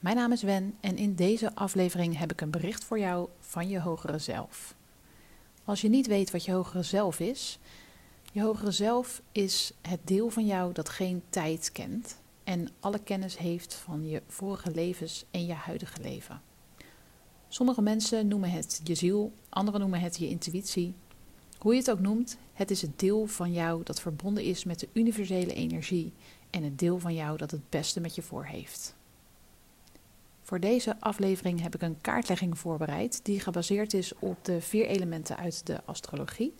Mijn naam is Wen en in deze aflevering heb ik een bericht voor jou van je hogere zelf. Als je niet weet wat je hogere zelf is, je hogere zelf is het deel van jou dat geen tijd kent en alle kennis heeft van je vorige levens en je huidige leven. Sommige mensen noemen het je ziel, anderen noemen het je intuïtie. Hoe je het ook noemt, het is het deel van jou dat verbonden is met de universele energie en het deel van jou dat het beste met je voor heeft. Voor deze aflevering heb ik een kaartlegging voorbereid die gebaseerd is op de vier elementen uit de astrologie.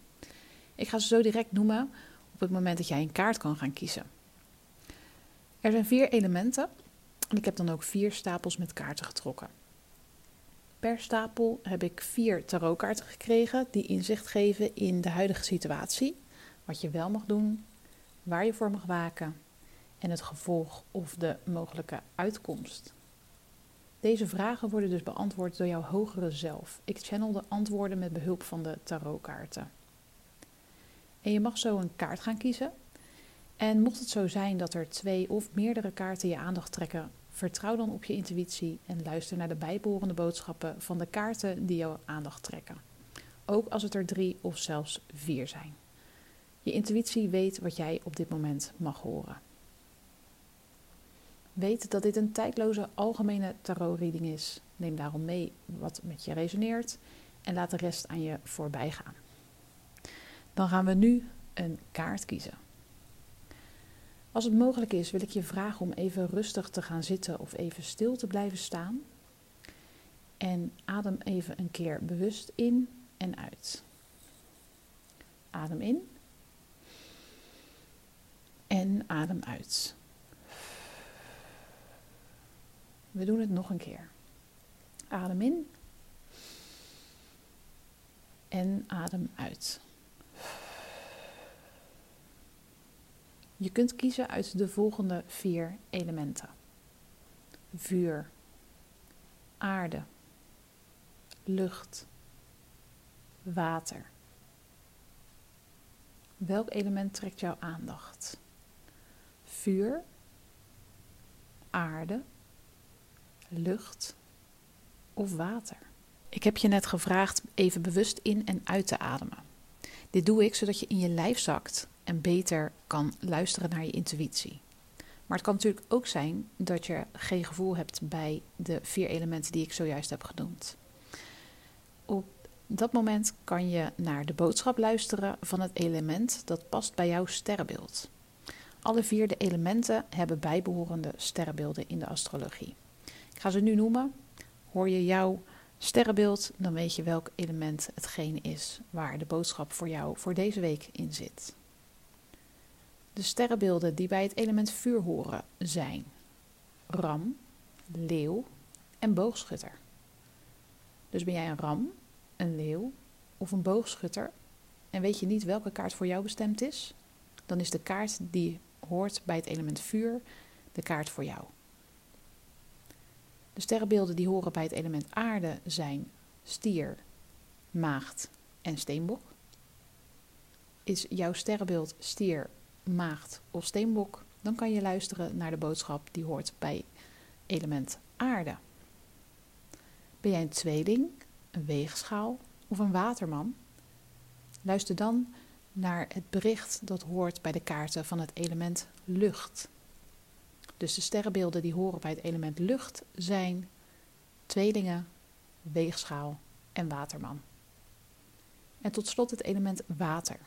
Ik ga ze zo direct noemen op het moment dat jij een kaart kan gaan kiezen. Er zijn vier elementen en ik heb dan ook vier stapels met kaarten getrokken. Per stapel heb ik vier tarotkaarten gekregen die inzicht geven in de huidige situatie, wat je wel mag doen, waar je voor mag waken en het gevolg of de mogelijke uitkomst. Deze vragen worden dus beantwoord door jouw hogere zelf. Ik channel de antwoorden met behulp van de tarotkaarten. En je mag zo een kaart gaan kiezen. En mocht het zo zijn dat er twee of meerdere kaarten je aandacht trekken, vertrouw dan op je intuïtie en luister naar de bijbehorende boodschappen van de kaarten die jouw aandacht trekken. Ook als het er drie of zelfs vier zijn. Je intuïtie weet wat jij op dit moment mag horen. Weet dat dit een tijdloze algemene tarotreading is. Neem daarom mee wat met je resoneert en laat de rest aan je voorbij gaan. Dan gaan we nu een kaart kiezen. Als het mogelijk is, wil ik je vragen om even rustig te gaan zitten of even stil te blijven staan. En adem even een keer bewust in en uit. Adem in. En adem uit. We doen het nog een keer. Adem in. En adem uit. Je kunt kiezen uit de volgende vier elementen: vuur, aarde, lucht, water. Welk element trekt jouw aandacht? Vuur, aarde, lucht of water? Ik heb je net gevraagd even bewust in en uit te ademen. Dit doe ik zodat je in je lijf zakt en beter kan luisteren naar je intuïtie. Maar het kan natuurlijk ook zijn dat je geen gevoel hebt bij de vier elementen die ik zojuist heb genoemd. Op dat moment kan je naar de boodschap luisteren van het element dat past bij jouw sterrenbeeld. Alle vier de elementen hebben bijbehorende sterrenbeelden in de astrologie. Ga ze nu noemen. Hoor je jouw sterrenbeeld, dan weet je welk element hetgene is waar de boodschap voor jou voor deze week in zit. De sterrenbeelden die bij het element vuur horen zijn ram, leeuw en boogschutter. Dus ben jij een ram, een leeuw of een boogschutter en weet je niet welke kaart voor jou bestemd is, dan is de kaart die hoort bij het element vuur de kaart voor jou. De sterrenbeelden die horen bij het element aarde zijn stier, maagd en steenbok. Is jouw sterrenbeeld stier, maagd of steenbok, dan kan je luisteren naar de boodschap die hoort bij element aarde. Ben jij een tweeling, een weegschaal of een waterman? Luister dan naar het bericht dat hoort bij de kaarten van het element lucht. Dus de sterrenbeelden die horen bij het element lucht zijn tweelingen, weegschaal en waterman. En tot slot het element water.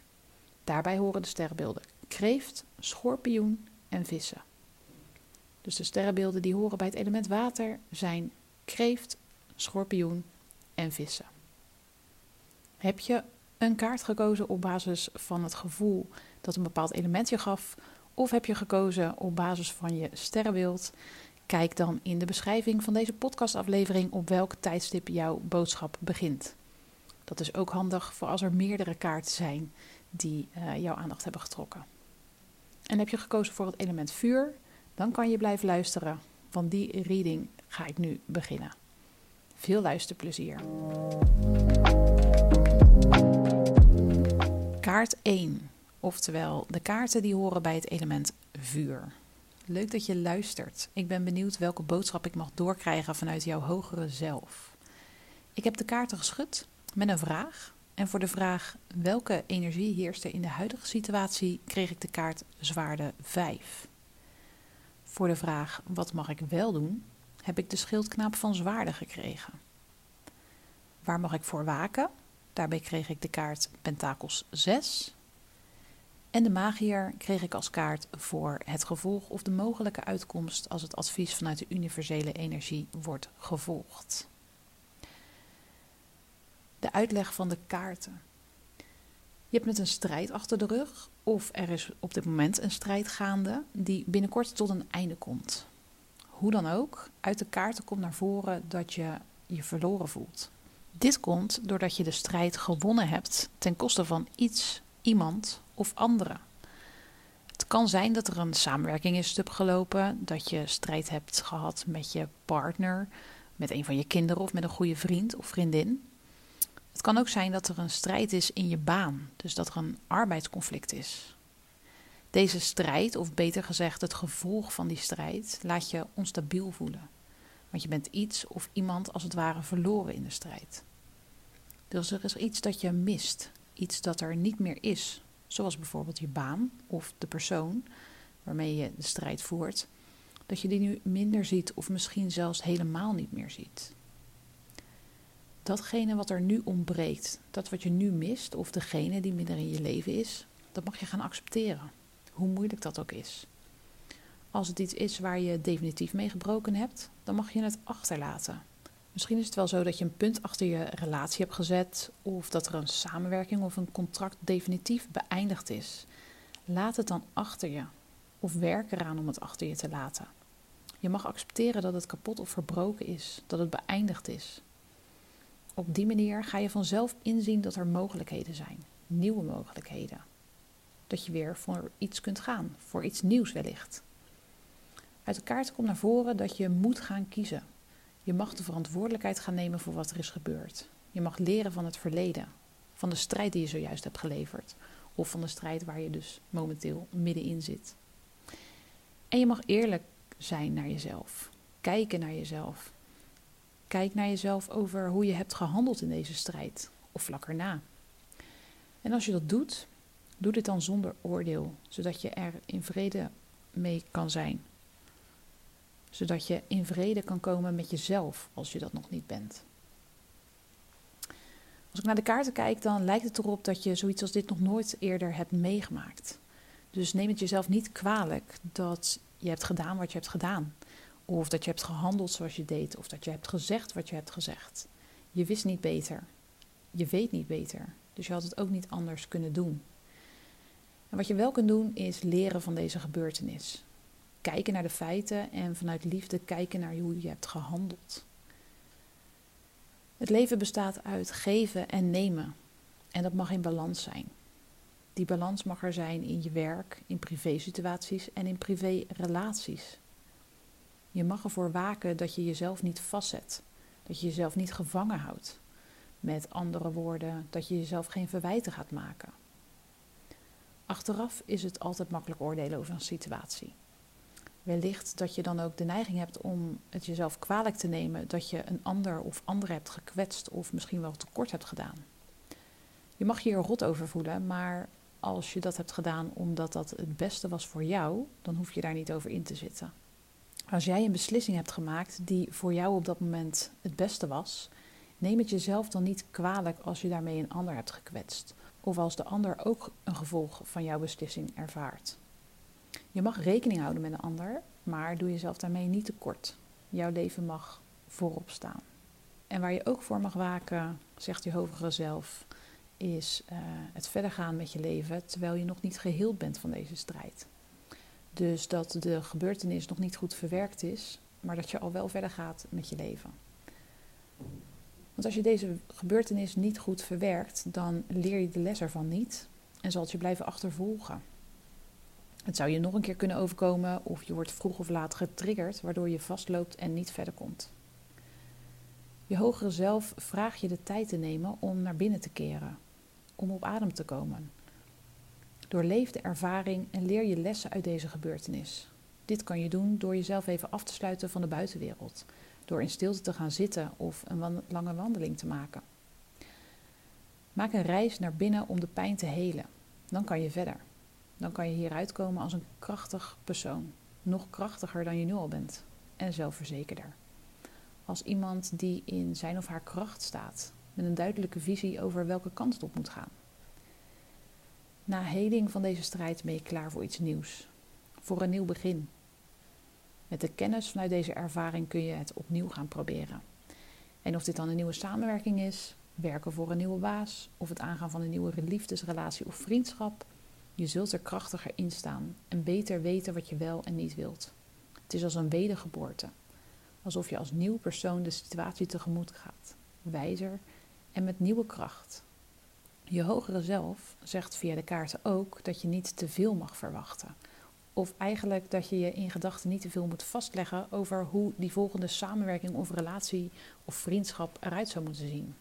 Daarbij horen de sterrenbeelden kreeft, schorpioen en vissen. Dus de sterrenbeelden die horen bij het element water zijn kreeft, schorpioen en vissen. Heb je een kaart gekozen op basis van het gevoel dat een bepaald element je gaf of heb je gekozen op basis van je sterrenbeeld? Kijk dan in de beschrijving van deze podcastaflevering op welk tijdstip jouw boodschap begint. Dat is ook handig voor als er meerdere kaarten zijn die uh, jouw aandacht hebben getrokken. En heb je gekozen voor het element vuur, dan kan je blijven luisteren, want die reading ga ik nu beginnen. Veel luisterplezier. Kaart 1, oftewel de kaarten die horen bij het element vuur. Leuk dat je luistert. Ik ben benieuwd welke boodschap ik mag doorkrijgen vanuit jouw hogere zelf. Ik heb de kaarten geschud met een vraag. En voor de vraag welke energie heerst er in de huidige situatie, kreeg ik de kaart zwaarde 5. Voor de vraag wat mag ik wel doen, heb ik de schildknaap van zwaarden gekregen. Waar mag ik voor waken? Daarbij kreeg ik de kaart Pentakels 6. En de magier kreeg ik als kaart voor het gevolg of de mogelijke uitkomst als het advies vanuit de universele energie wordt gevolgd. De uitleg van de kaarten. Je hebt met een strijd achter de rug, of er is op dit moment een strijd gaande die binnenkort tot een einde komt. Hoe dan ook, uit de kaarten komt naar voren dat je je verloren voelt. Dit komt doordat je de strijd gewonnen hebt ten koste van iets, iemand of anderen. Het kan zijn dat er een samenwerking is stuk gelopen, dat je strijd hebt gehad met je partner, met een van je kinderen of met een goede vriend of vriendin. Het kan ook zijn dat er een strijd is in je baan, dus dat er een arbeidsconflict is. Deze strijd, of beter gezegd het gevolg van die strijd, laat je onstabiel voelen. Want je bent iets of iemand als het ware verloren in de strijd. Dus er is iets dat je mist, iets dat er niet meer is, zoals bijvoorbeeld je baan of de persoon waarmee je de strijd voert, dat je die nu minder ziet of misschien zelfs helemaal niet meer ziet. Datgene wat er nu ontbreekt, dat wat je nu mist of degene die minder in je leven is, dat mag je gaan accepteren, hoe moeilijk dat ook is. Als het iets is waar je definitief mee gebroken hebt, dan mag je het achterlaten. Misschien is het wel zo dat je een punt achter je relatie hebt gezet, of dat er een samenwerking of een contract definitief beëindigd is. Laat het dan achter je, of werk eraan om het achter je te laten. Je mag accepteren dat het kapot of verbroken is, dat het beëindigd is. Op die manier ga je vanzelf inzien dat er mogelijkheden zijn, nieuwe mogelijkheden. Dat je weer voor iets kunt gaan, voor iets nieuws wellicht. Uit de kaart komt naar voren dat je moet gaan kiezen. Je mag de verantwoordelijkheid gaan nemen voor wat er is gebeurd. Je mag leren van het verleden, van de strijd die je zojuist hebt geleverd, of van de strijd waar je dus momenteel middenin zit. En je mag eerlijk zijn naar jezelf, kijken naar jezelf. Kijk naar jezelf over hoe je hebt gehandeld in deze strijd, of vlak erna. En als je dat doet, doe dit dan zonder oordeel, zodat je er in vrede mee kan zijn zodat je in vrede kan komen met jezelf als je dat nog niet bent. Als ik naar de kaarten kijk, dan lijkt het erop dat je zoiets als dit nog nooit eerder hebt meegemaakt. Dus neem het jezelf niet kwalijk dat je hebt gedaan wat je hebt gedaan. Of dat je hebt gehandeld zoals je deed. Of dat je hebt gezegd wat je hebt gezegd. Je wist niet beter. Je weet niet beter. Dus je had het ook niet anders kunnen doen. En wat je wel kunt doen is leren van deze gebeurtenis kijken naar de feiten en vanuit liefde kijken naar hoe je hebt gehandeld. Het leven bestaat uit geven en nemen. En dat mag in balans zijn. Die balans mag er zijn in je werk, in privésituaties en in privérelaties. Je mag ervoor waken dat je jezelf niet vastzet, dat je jezelf niet gevangen houdt. Met andere woorden, dat je jezelf geen verwijten gaat maken. Achteraf is het altijd makkelijk oordelen over een situatie. Wellicht dat je dan ook de neiging hebt om het jezelf kwalijk te nemen dat je een ander of andere hebt gekwetst of misschien wel tekort hebt gedaan. Je mag je er rot over voelen, maar als je dat hebt gedaan omdat dat het beste was voor jou, dan hoef je daar niet over in te zitten. Als jij een beslissing hebt gemaakt die voor jou op dat moment het beste was, neem het jezelf dan niet kwalijk als je daarmee een ander hebt gekwetst. Of als de ander ook een gevolg van jouw beslissing ervaart. Je mag rekening houden met een ander, maar doe jezelf daarmee niet tekort. Jouw leven mag voorop staan. En waar je ook voor mag waken, zegt je hogere zelf, is uh, het verder gaan met je leven terwijl je nog niet geheeld bent van deze strijd. Dus dat de gebeurtenis nog niet goed verwerkt is, maar dat je al wel verder gaat met je leven. Want als je deze gebeurtenis niet goed verwerkt, dan leer je de les ervan niet en zal het je blijven achtervolgen. Het zou je nog een keer kunnen overkomen of je wordt vroeg of laat getriggerd, waardoor je vastloopt en niet verder komt. Je hogere zelf vraagt je de tijd te nemen om naar binnen te keren, om op adem te komen. Doorleef de ervaring en leer je lessen uit deze gebeurtenis. Dit kan je doen door jezelf even af te sluiten van de buitenwereld, door in stilte te gaan zitten of een lange wandeling te maken. Maak een reis naar binnen om de pijn te helen. Dan kan je verder. Dan kan je hieruit komen als een krachtig persoon, nog krachtiger dan je nu al bent en zelfverzekerder. Als iemand die in zijn of haar kracht staat, met een duidelijke visie over welke kant het op moet gaan. Na heling van deze strijd ben je klaar voor iets nieuws, voor een nieuw begin. Met de kennis vanuit deze ervaring kun je het opnieuw gaan proberen. En of dit dan een nieuwe samenwerking is, werken voor een nieuwe baas, of het aangaan van een nieuwe liefdesrelatie of vriendschap, je zult er krachtiger in staan en beter weten wat je wel en niet wilt. Het is als een wedergeboorte, alsof je als nieuw persoon de situatie tegemoet gaat, wijzer en met nieuwe kracht. Je hogere zelf zegt via de kaarten ook dat je niet te veel mag verwachten. Of eigenlijk dat je je in gedachten niet te veel moet vastleggen over hoe die volgende samenwerking of relatie of vriendschap eruit zou moeten zien.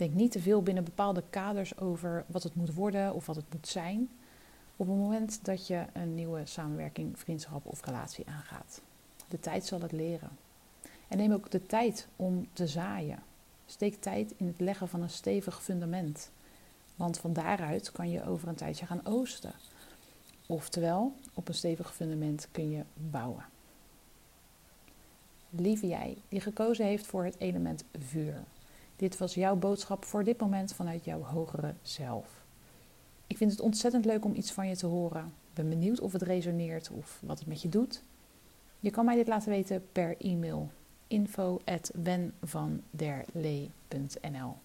Denk niet te veel binnen bepaalde kaders over wat het moet worden of wat het moet zijn. Op het moment dat je een nieuwe samenwerking, vriendschap of relatie aangaat. De tijd zal het leren. En neem ook de tijd om te zaaien. Steek tijd in het leggen van een stevig fundament. Want van daaruit kan je over een tijdje gaan oosten. Oftewel, op een stevig fundament kun je bouwen. Lieve jij, die gekozen heeft voor het element vuur. Dit was jouw boodschap voor dit moment vanuit jouw hogere zelf. Ik vind het ontzettend leuk om iets van je te horen. Ik ben benieuwd of het resoneert of wat het met je doet. Je kan mij dit laten weten per e-mail info@wenvanderlee.nl.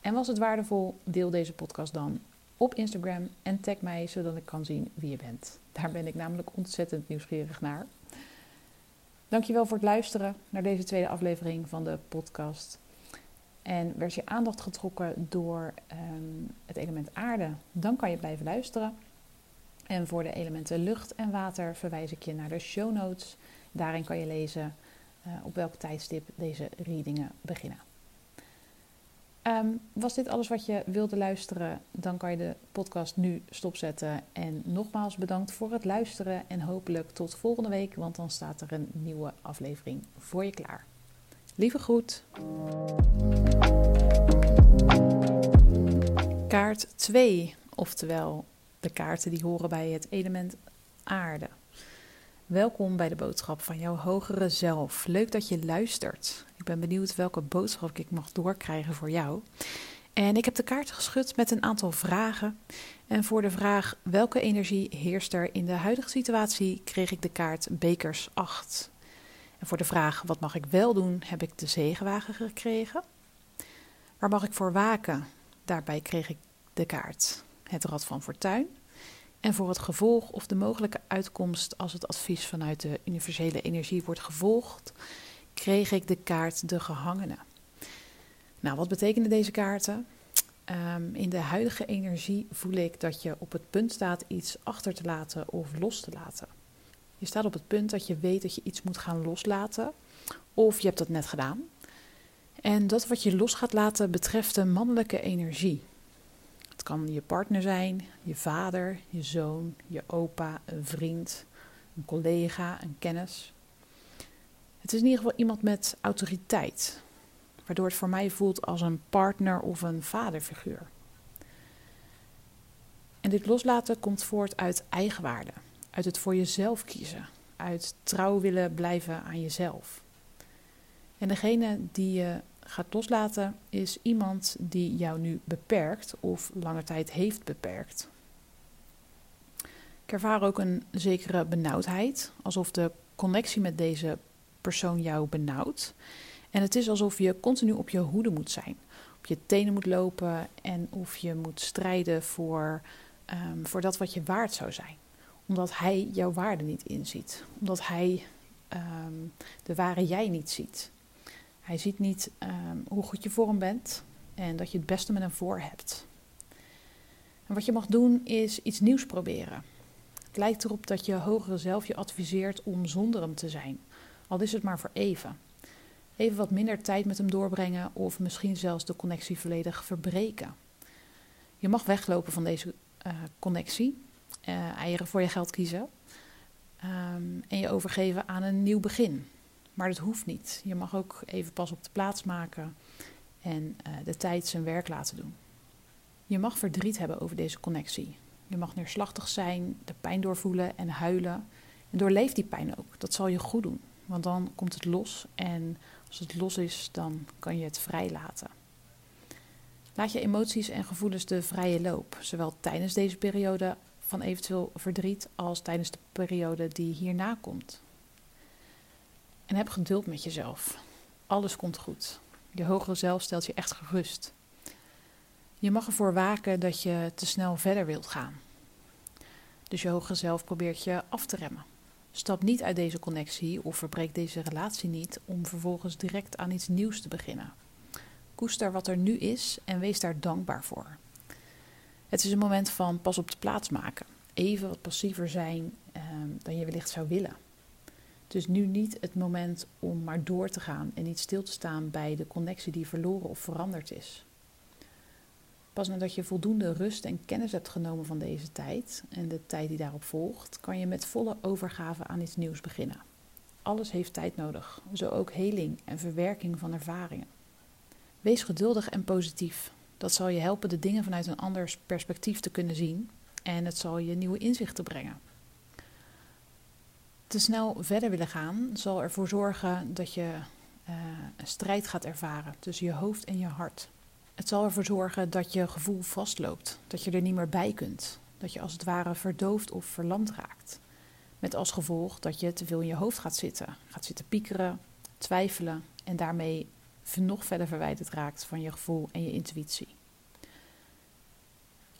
En was het waardevol? Deel deze podcast dan op Instagram en tag mij zodat ik kan zien wie je bent. Daar ben ik namelijk ontzettend nieuwsgierig naar. Dankjewel voor het luisteren naar deze tweede aflevering van de podcast. En werd je aandacht getrokken door ehm, het element aarde, dan kan je blijven luisteren. En voor de elementen lucht en water verwijs ik je naar de show notes. Daarin kan je lezen uh, op welk tijdstip deze readingen beginnen. Ehm, was dit alles wat je wilde luisteren? Dan kan je de podcast nu stopzetten. En nogmaals bedankt voor het luisteren. En hopelijk tot volgende week, want dan staat er een nieuwe aflevering voor je klaar. Lieve groet. Kaart 2, oftewel de kaarten die horen bij het element aarde. Welkom bij de boodschap van jouw hogere zelf. Leuk dat je luistert. Ik ben benieuwd welke boodschap ik mag doorkrijgen voor jou. En ik heb de kaart geschud met een aantal vragen. En voor de vraag welke energie heerst er in de huidige situatie, kreeg ik de kaart Bekers 8. En voor de vraag wat mag ik wel doen, heb ik de zegenwagen gekregen. Waar mag ik voor waken? Daarbij kreeg ik de kaart het Rad van Fortuin. En voor het gevolg of de mogelijke uitkomst als het advies vanuit de universele energie wordt gevolgd, kreeg ik de kaart de gehangene. Nou, wat betekenen deze kaarten? Ehm, in de huidige energie voel ik dat je op het punt staat iets achter te laten of los te laten. Je staat op het punt dat je weet dat je iets moet gaan loslaten, of je hebt dat net gedaan. En dat wat je los gaat laten betreft de mannelijke energie. Het kan je partner zijn, je vader, je zoon, je opa, een vriend, een collega, een kennis. Het is in ieder geval iemand met autoriteit, waardoor het voor mij voelt als een partner of een vaderfiguur. En dit loslaten komt voort uit eigenwaarde, uit het voor jezelf kiezen, uit trouw willen blijven aan jezelf. En degene die je gaat loslaten is iemand die jou nu beperkt of lange tijd heeft beperkt. Ik ervaar ook een zekere benauwdheid, alsof de connectie met deze persoon jou benauwt. En het is alsof je continu op je hoede moet zijn, op je tenen moet lopen en of je moet strijden voor, um, voor dat wat je waard zou zijn. Omdat hij jouw waarde niet inziet, omdat hij ehm, de ware jij niet ziet. Hij ziet niet ehm, hoe goed je voor hem bent en dat je het beste met hem voor hebt. En wat je mag doen is iets nieuws proberen. Het lijkt erop dat je hogere zelf je adviseert om zonder hem te zijn, al is het maar voor even. Even wat minder tijd met hem doorbrengen of misschien zelfs de connectie volledig verbreken. Je mag weglopen van deze uh, connectie, uh, eieren voor je geld kiezen um, en je overgeven aan een nieuw begin. Maar dat hoeft niet. Je mag ook even pas op de plaats maken en uh, de tijd zijn werk laten doen. Je mag verdriet hebben over deze connectie. Je mag neerslachtig zijn, de pijn doorvoelen en huilen. En doorleef die pijn ook. Dat zal je goed doen. Want dan komt het los en als het los is, dan kan je het vrij laten. Laat je emoties en gevoelens de vrije loop, zowel tijdens deze periode van eventueel verdriet als tijdens de periode die hierna komt. En heb geduld met jezelf. Alles komt goed. Je hogere zelf stelt je echt gerust. Je mag ervoor waken dat je te snel verder wilt gaan. Dus je hogere zelf probeert je af te remmen. Stap niet uit deze connectie of verbreek deze relatie niet om vervolgens direct aan iets nieuws te beginnen. Koester wat er nu is en wees daar dankbaar voor. Het is een moment van pas op de plaats maken. Even wat passiever zijn ehm, dan je wellicht zou willen. Het is nu niet het moment om maar door te gaan en niet stil te staan bij de connectie die verloren of veranderd is. Pas nadat je voldoende rust en kennis hebt genomen van deze tijd en de tijd die daarop volgt, kan je met volle overgave aan iets nieuws beginnen. Alles heeft tijd nodig, zo ook heling en verwerking van ervaringen. Wees geduldig en positief. Dat zal je helpen de dingen vanuit een anders perspectief te kunnen zien en het zal je nieuwe inzichten brengen. Te snel verder willen gaan zal ervoor zorgen dat je uh, een strijd gaat ervaren tussen je hoofd en je hart. Het zal ervoor zorgen dat je gevoel vastloopt, dat je er niet meer bij kunt, dat je als het ware verdoofd of verlamd raakt. Met als gevolg dat je te veel in je hoofd gaat zitten, gaat zitten piekeren, twijfelen en daarmee nog verder verwijderd raakt van je gevoel en je intuïtie.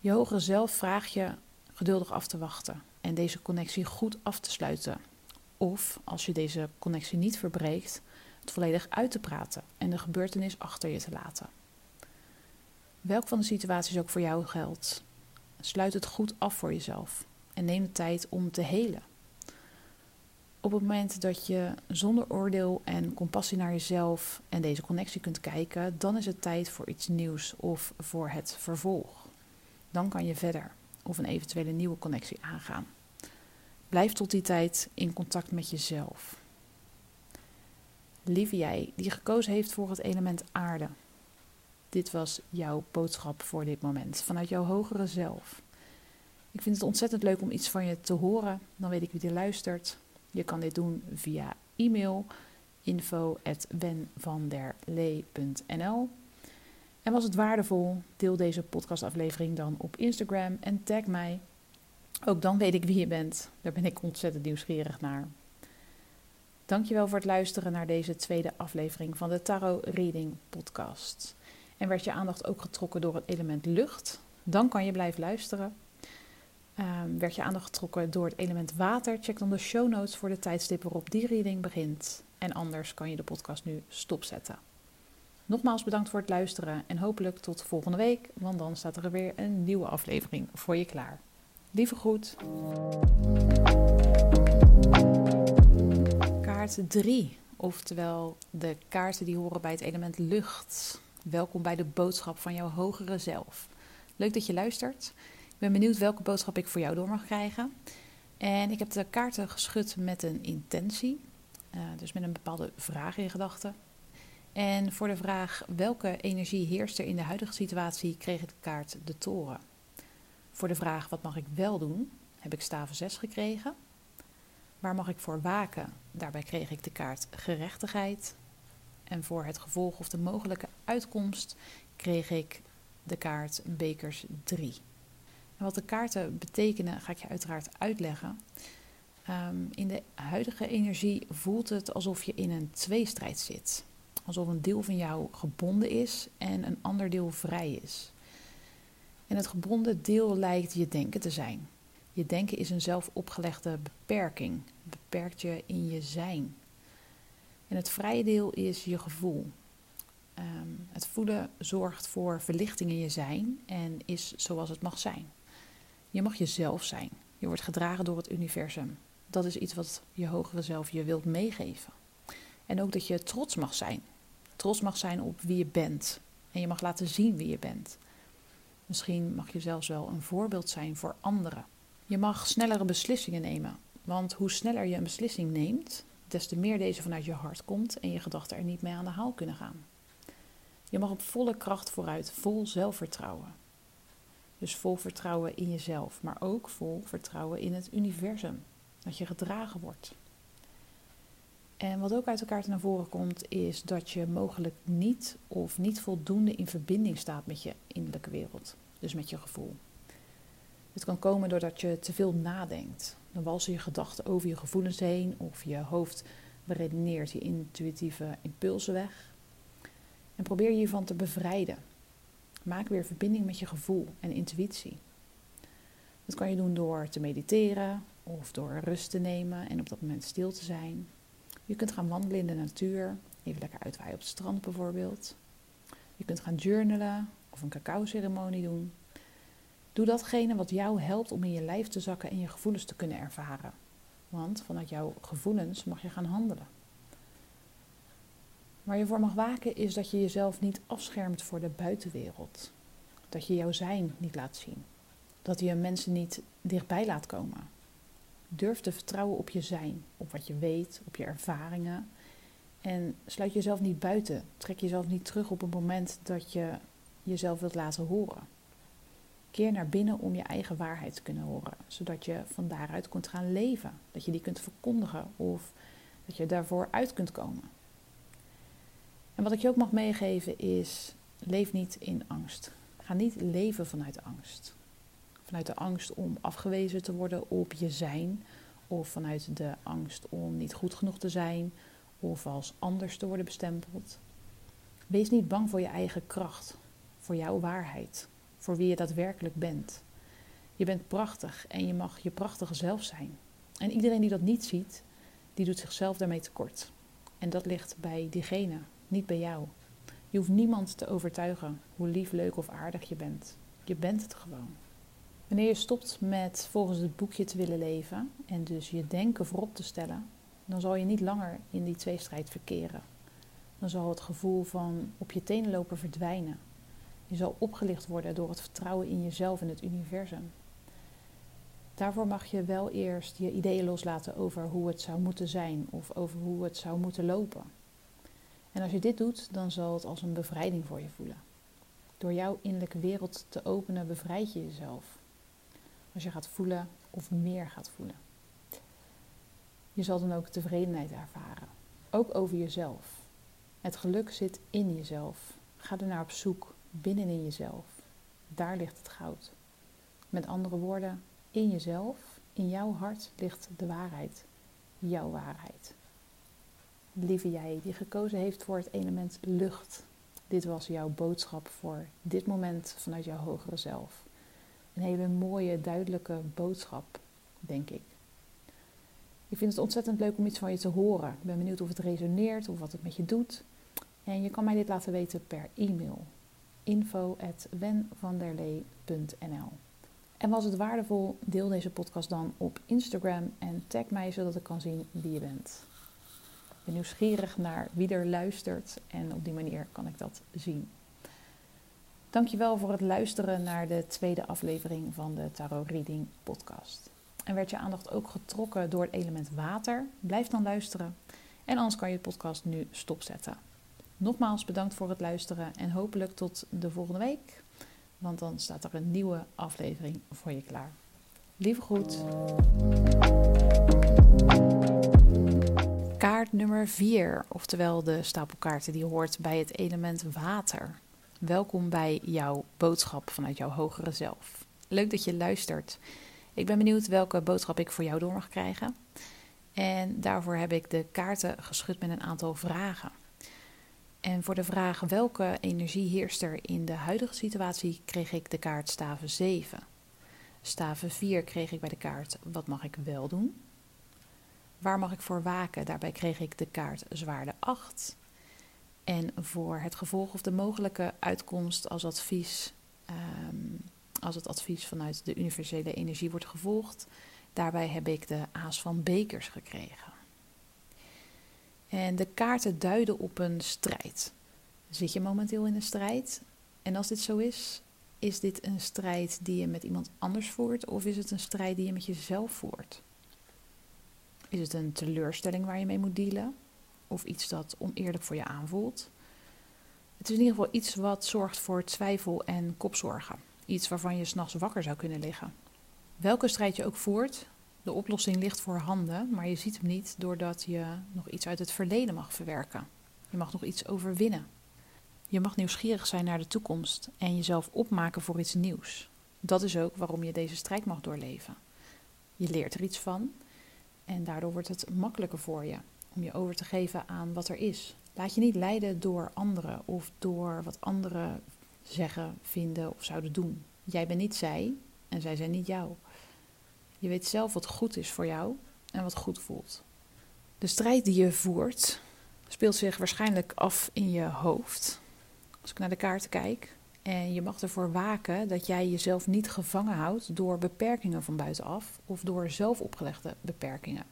Je hogere zelf vraagt je geduldig af te wachten en deze connectie goed af te sluiten. Of als je deze connectie niet verbreekt, het volledig uit te praten en de gebeurtenis achter je te laten. Welk van de situaties ook voor jou geldt, sluit het goed af voor jezelf en neem de tijd om te helen. Op het moment dat je zonder oordeel en compassie naar jezelf en deze connectie kunt kijken, dan is het tijd voor iets nieuws of voor het vervolg. Dan kan je verder of een eventuele nieuwe connectie aangaan. Blijf tot die tijd in contact met jezelf. Lieve jij, die gekozen heeft voor het element aarde, dit was jouw boodschap voor dit moment, vanuit jouw hogere zelf. Ik vind het ontzettend leuk om iets van je te horen. Dan weet ik wie er luistert. Je kan dit doen via e-mail info@wenvanderlee.nl. En was het waardevol, deel deze podcastaflevering dan op Instagram en tag mij. Ook dan weet ik wie je bent. Daar ben ik ontzettend nieuwsgierig naar. Dankjewel voor het luisteren naar deze tweede aflevering van de Tarot Reading Podcast. En werd je aandacht ook getrokken door het element lucht, dan kan je blijven luisteren. Um, werd je aandacht getrokken door het element water, check dan de show notes voor de tijdstip waarop die reading begint. En anders kan je de podcast nu stopzetten. Nogmaals bedankt voor het luisteren en hopelijk tot volgende week, want dan staat er weer een nieuwe aflevering voor je klaar. Lieve groet. Kaart 3, oftewel de kaarten die horen bij het element lucht. Welkom bij de boodschap van jouw hogere zelf. Leuk dat je luistert. Ik ben benieuwd welke boodschap ik voor jou door mag krijgen. En ik heb de kaarten geschud met een intentie, uh, dus met een bepaalde vraag in gedachten. En voor de vraag welke energie heerst er in de huidige situatie, kreeg ik de kaart de toren. Voor de vraag wat mag ik wel doen, heb ik staven 6 gekregen. Waar mag ik voor waken? Daarbij kreeg ik de kaart gerechtigheid. En voor het gevolg of de mogelijke uitkomst kreeg ik de kaart Bekers 3. Wat de kaarten betekenen, ga ik je uiteraard uitleggen. Ehm, in de huidige energie voelt het alsof je in een tweestrijd zit. Alsof een deel van jou gebonden is en een ander deel vrij is. En het gebonden deel lijkt je denken te zijn. Je denken is een zelf opgelegde beperking. Het beperkt je in je zijn. En het vrije deel is je gevoel. Ehm, het voelen zorgt voor verlichting in je zijn en is zoals het mag zijn. Je mag jezelf zijn. Je wordt gedragen door het universum. Dat is iets wat je hogere zelf je wilt meegeven. En ook dat je trots mag zijn. Trots mag zijn op wie je bent. En je mag laten zien wie je bent. Misschien mag je zelfs wel een voorbeeld zijn voor anderen. Je mag snellere beslissingen nemen. Want hoe sneller je een beslissing neemt, des te meer deze vanuit je hart komt en je gedachten er niet mee aan de haal kunnen gaan. Je mag op volle kracht vooruit, vol zelfvertrouwen. Dus vol vertrouwen in jezelf, maar ook vol vertrouwen in het universum. Dat je gedragen wordt. En wat ook uit elkaar naar voren komt, is dat je mogelijk niet of niet voldoende in verbinding staat met je innerlijke wereld. Dus met je gevoel. Het kan komen doordat je te veel nadenkt. Dan walsen je gedachten over je gevoelens heen of je hoofd beredeneert je intuïtieve impulsen weg. En probeer je hiervan te bevrijden. Maak weer verbinding met je gevoel en intuïtie. Dat kan je doen door te mediteren of door rust te nemen en op dat moment stil te zijn. Je kunt gaan wandelen in de natuur, even lekker uitwaaien op het strand bijvoorbeeld. Je kunt gaan journalen of een cacao-ceremonie doen. Doe datgene wat jou helpt om in je lijf te zakken en je gevoelens te kunnen ervaren. Want vanuit jouw gevoelens mag je gaan handelen. Waar je voor mag waken is dat je jezelf niet afschermt voor de buitenwereld. Dat je jouw zijn niet laat zien. Dat je mensen niet dichtbij laat komen. Durf te vertrouwen op je zijn, op wat je weet, op je ervaringen. En sluit jezelf niet buiten. Trek jezelf niet terug op het moment dat je jezelf wilt laten horen. Keer naar binnen om je eigen waarheid te kunnen horen, zodat je van daaruit kunt gaan leven. Dat je die kunt verkondigen of dat je daarvoor uit kunt komen. En wat ik je ook mag meegeven is: leef niet in angst. Ga niet leven vanuit angst. Vanuit de angst om afgewezen te worden op je zijn, of vanuit de angst om niet goed genoeg te zijn, of als anders te worden bestempeld. Wees niet bang voor je eigen kracht, voor jouw waarheid, voor wie je daadwerkelijk bent. Je bent prachtig en je mag je prachtige zelf zijn. En iedereen die dat niet ziet, die doet zichzelf daarmee tekort. En dat ligt bij diegene niet bij jou. Je hoeft niemand te overtuigen hoe lief, leuk of aardig je bent. Je bent het gewoon. Wanneer je stopt met volgens het boekje te willen leven en dus je denken voorop te stellen, dan zal je niet langer in die tweestrijd verkeren. Dan zal het gevoel van op je tenen lopen verdwijnen. Je zal opgelicht worden door het vertrouwen in jezelf en het universum. Daarvoor mag je wel eerst je ideeën loslaten over hoe het zou moeten zijn of over hoe het zou moeten lopen. En als je dit doet, dan zal het als een bevrijding voor je voelen. Door jouw innerlijke wereld te openen, bevrijd je jezelf. Als je gaat voelen of meer gaat voelen. Je zal dan ook tevredenheid ervaren. Ook over jezelf. Het geluk zit in jezelf. Ga er naar op zoek, binnenin jezelf. Daar ligt het goud. Met andere woorden, in jezelf, in jouw hart ligt de waarheid. Jouw waarheid lieve jij, die gekozen heeft voor het element lucht. Dit was jouw boodschap voor dit moment vanuit jouw hogere zelf. Een hele mooie, duidelijke boodschap, denk ik. Ik vind het ontzettend leuk om iets van je te horen. Ik ben benieuwd of het resoneert of wat het met je doet. En je kan mij dit laten weten per e-mail. info.wenvanderlee.nl En was het waardevol, deel deze podcast dan op Instagram en tag mij zodat ik kan zien wie je bent ben nieuwsgierig naar wie er luistert en op die manier kan ik dat zien. Dankjewel voor het luisteren naar de tweede aflevering van de Tarot Reading podcast. En werd je aandacht ook getrokken door het element water? Blijf dan luisteren en anders kan je de podcast nu stopzetten. Nogmaals bedankt voor het luisteren en hopelijk tot de volgende week, want dan staat er een nieuwe aflevering voor je klaar. Lieve groet. Kaart nummer 4, oftewel de stapel kaarten die hoort bij het element water. Welkom bij jouw boodschap vanuit jouw hogere zelf. Leuk dat je luistert. Ik ben benieuwd welke boodschap ik voor jou door mag krijgen. En daarvoor heb ik de kaarten geschud met een aantal vragen. En voor de vraag welke energie heerst er in de huidige situatie, kreeg ik de kaart staven 7. Staven 4 kreeg ik bij de kaart wat mag ik wel doen? Waar mag ik voor waken? Daarbij kreeg ik de kaart zwaarde 8. En voor het gevolg of de mogelijke uitkomst als advies, ehm, als het advies vanuit de universele energie wordt gevolgd, daarbij heb ik de aas van bekers gekregen. En de kaarten duiden op een strijd. Zit je momenteel in een strijd? En als dit zo is, is dit een strijd die je met iemand anders voert of is het een strijd die je met jezelf voert? Is het een teleurstelling waar je mee moet dealen? Of iets dat oneerlijk voor je aanvoelt? Het is in ieder geval iets wat zorgt voor twijfel en kopzorgen. Iets waarvan je s'nachts wakker zou kunnen liggen. Welke strijd je ook voert, de oplossing ligt voor handen, maar je ziet hem niet doordat je nog iets uit het verleden mag verwerken. Je mag nog iets overwinnen. Je mag nieuwsgierig zijn naar de toekomst en jezelf opmaken voor iets nieuws. Dat is ook waarom je deze strijd mag doorleven. Je leert er iets van en daardoor wordt het makkelijker voor je om je over te geven aan wat er is. Laat je niet leiden door anderen of door wat anderen zeggen, vinden of zouden doen. Jij bent niet zij en zij zijn niet jou. Je weet zelf wat goed is voor jou en wat goed voelt. De strijd die je voert speelt zich waarschijnlijk af in je hoofd. Als ik naar de kaarten kijk. En je mag ervoor waken dat jij jezelf niet gevangen houdt door beperkingen van buitenaf of door zelf opgelegde beperkingen.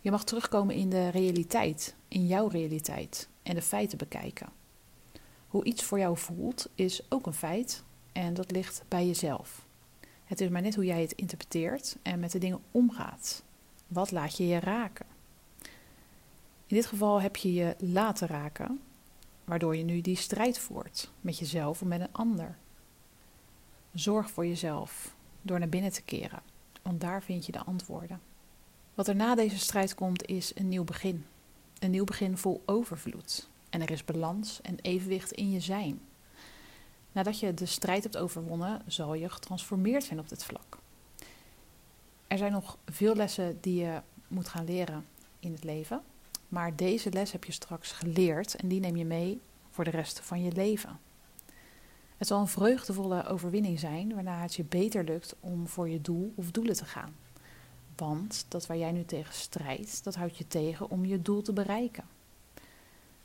Je mag terugkomen in de realiteit, in jouw realiteit en de feiten bekijken. Hoe iets voor jou voelt is ook een feit en dat ligt bij jezelf. Het is maar net hoe jij het interpreteert en met de dingen omgaat. Wat laat je je raken? In dit geval heb je je laten raken, waardoor je nu die strijd voert met jezelf of met een ander. Zorg voor jezelf door naar binnen te keren, want daar vind je de antwoorden. Wat er na deze strijd komt is een nieuw begin. Een nieuw begin vol overvloed. En er is balans en evenwicht in je zijn. Nadat je de strijd hebt overwonnen, zal je getransformeerd zijn op dit vlak. Er zijn nog veel lessen die je moet gaan leren in het leven. Maar deze les heb je straks geleerd en die neem je mee voor de rest van je leven. Het zal een vreugdevolle overwinning zijn waarna het je beter lukt om voor je doel of doelen te gaan. Want dat waar jij nu tegen strijdt, dat houdt je tegen om je doel te bereiken.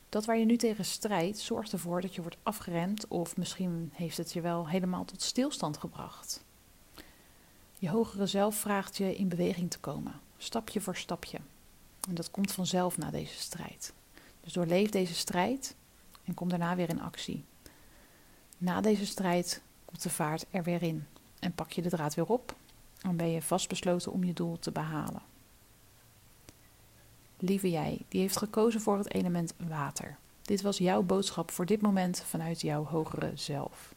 Dat waar je nu tegen strijdt, zorgt ervoor dat je wordt afgeremd of misschien heeft het je wel helemaal tot stilstand gebracht. Je hogere zelf vraagt je in beweging te komen, stapje voor stapje. En dat komt vanzelf na deze strijd. Dus doorleef deze strijd en kom daarna weer in actie. Na deze strijd komt de vaart er weer in en pak je de draad weer op en ben je vastbesloten om je doel te behalen. Lieve jij, die heeft gekozen voor het element water. Dit was jouw boodschap voor dit moment vanuit jouw hogere zelf.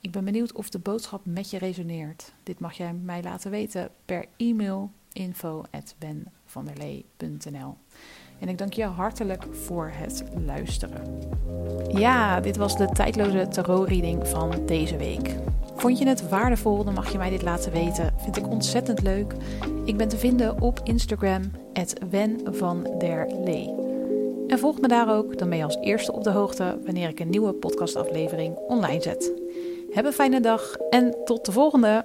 Ik ben benieuwd of de boodschap met je resoneert. Dit mag jij mij laten weten per e-mail info@benvanderlee.nl. En ik dank je hartelijk voor het luisteren. Ja, dit was de tijdloze tarot-reading van deze week. Vond je het waardevol, dan mag je mij dit laten weten. Vind ik ontzettend leuk. Ik ben te vinden op Instagram, Wen van der Lee. En volg me daar ook, dan ben je als eerste op de hoogte wanneer ik een nieuwe podcastaflevering online zet. Heb een fijne dag en tot de volgende!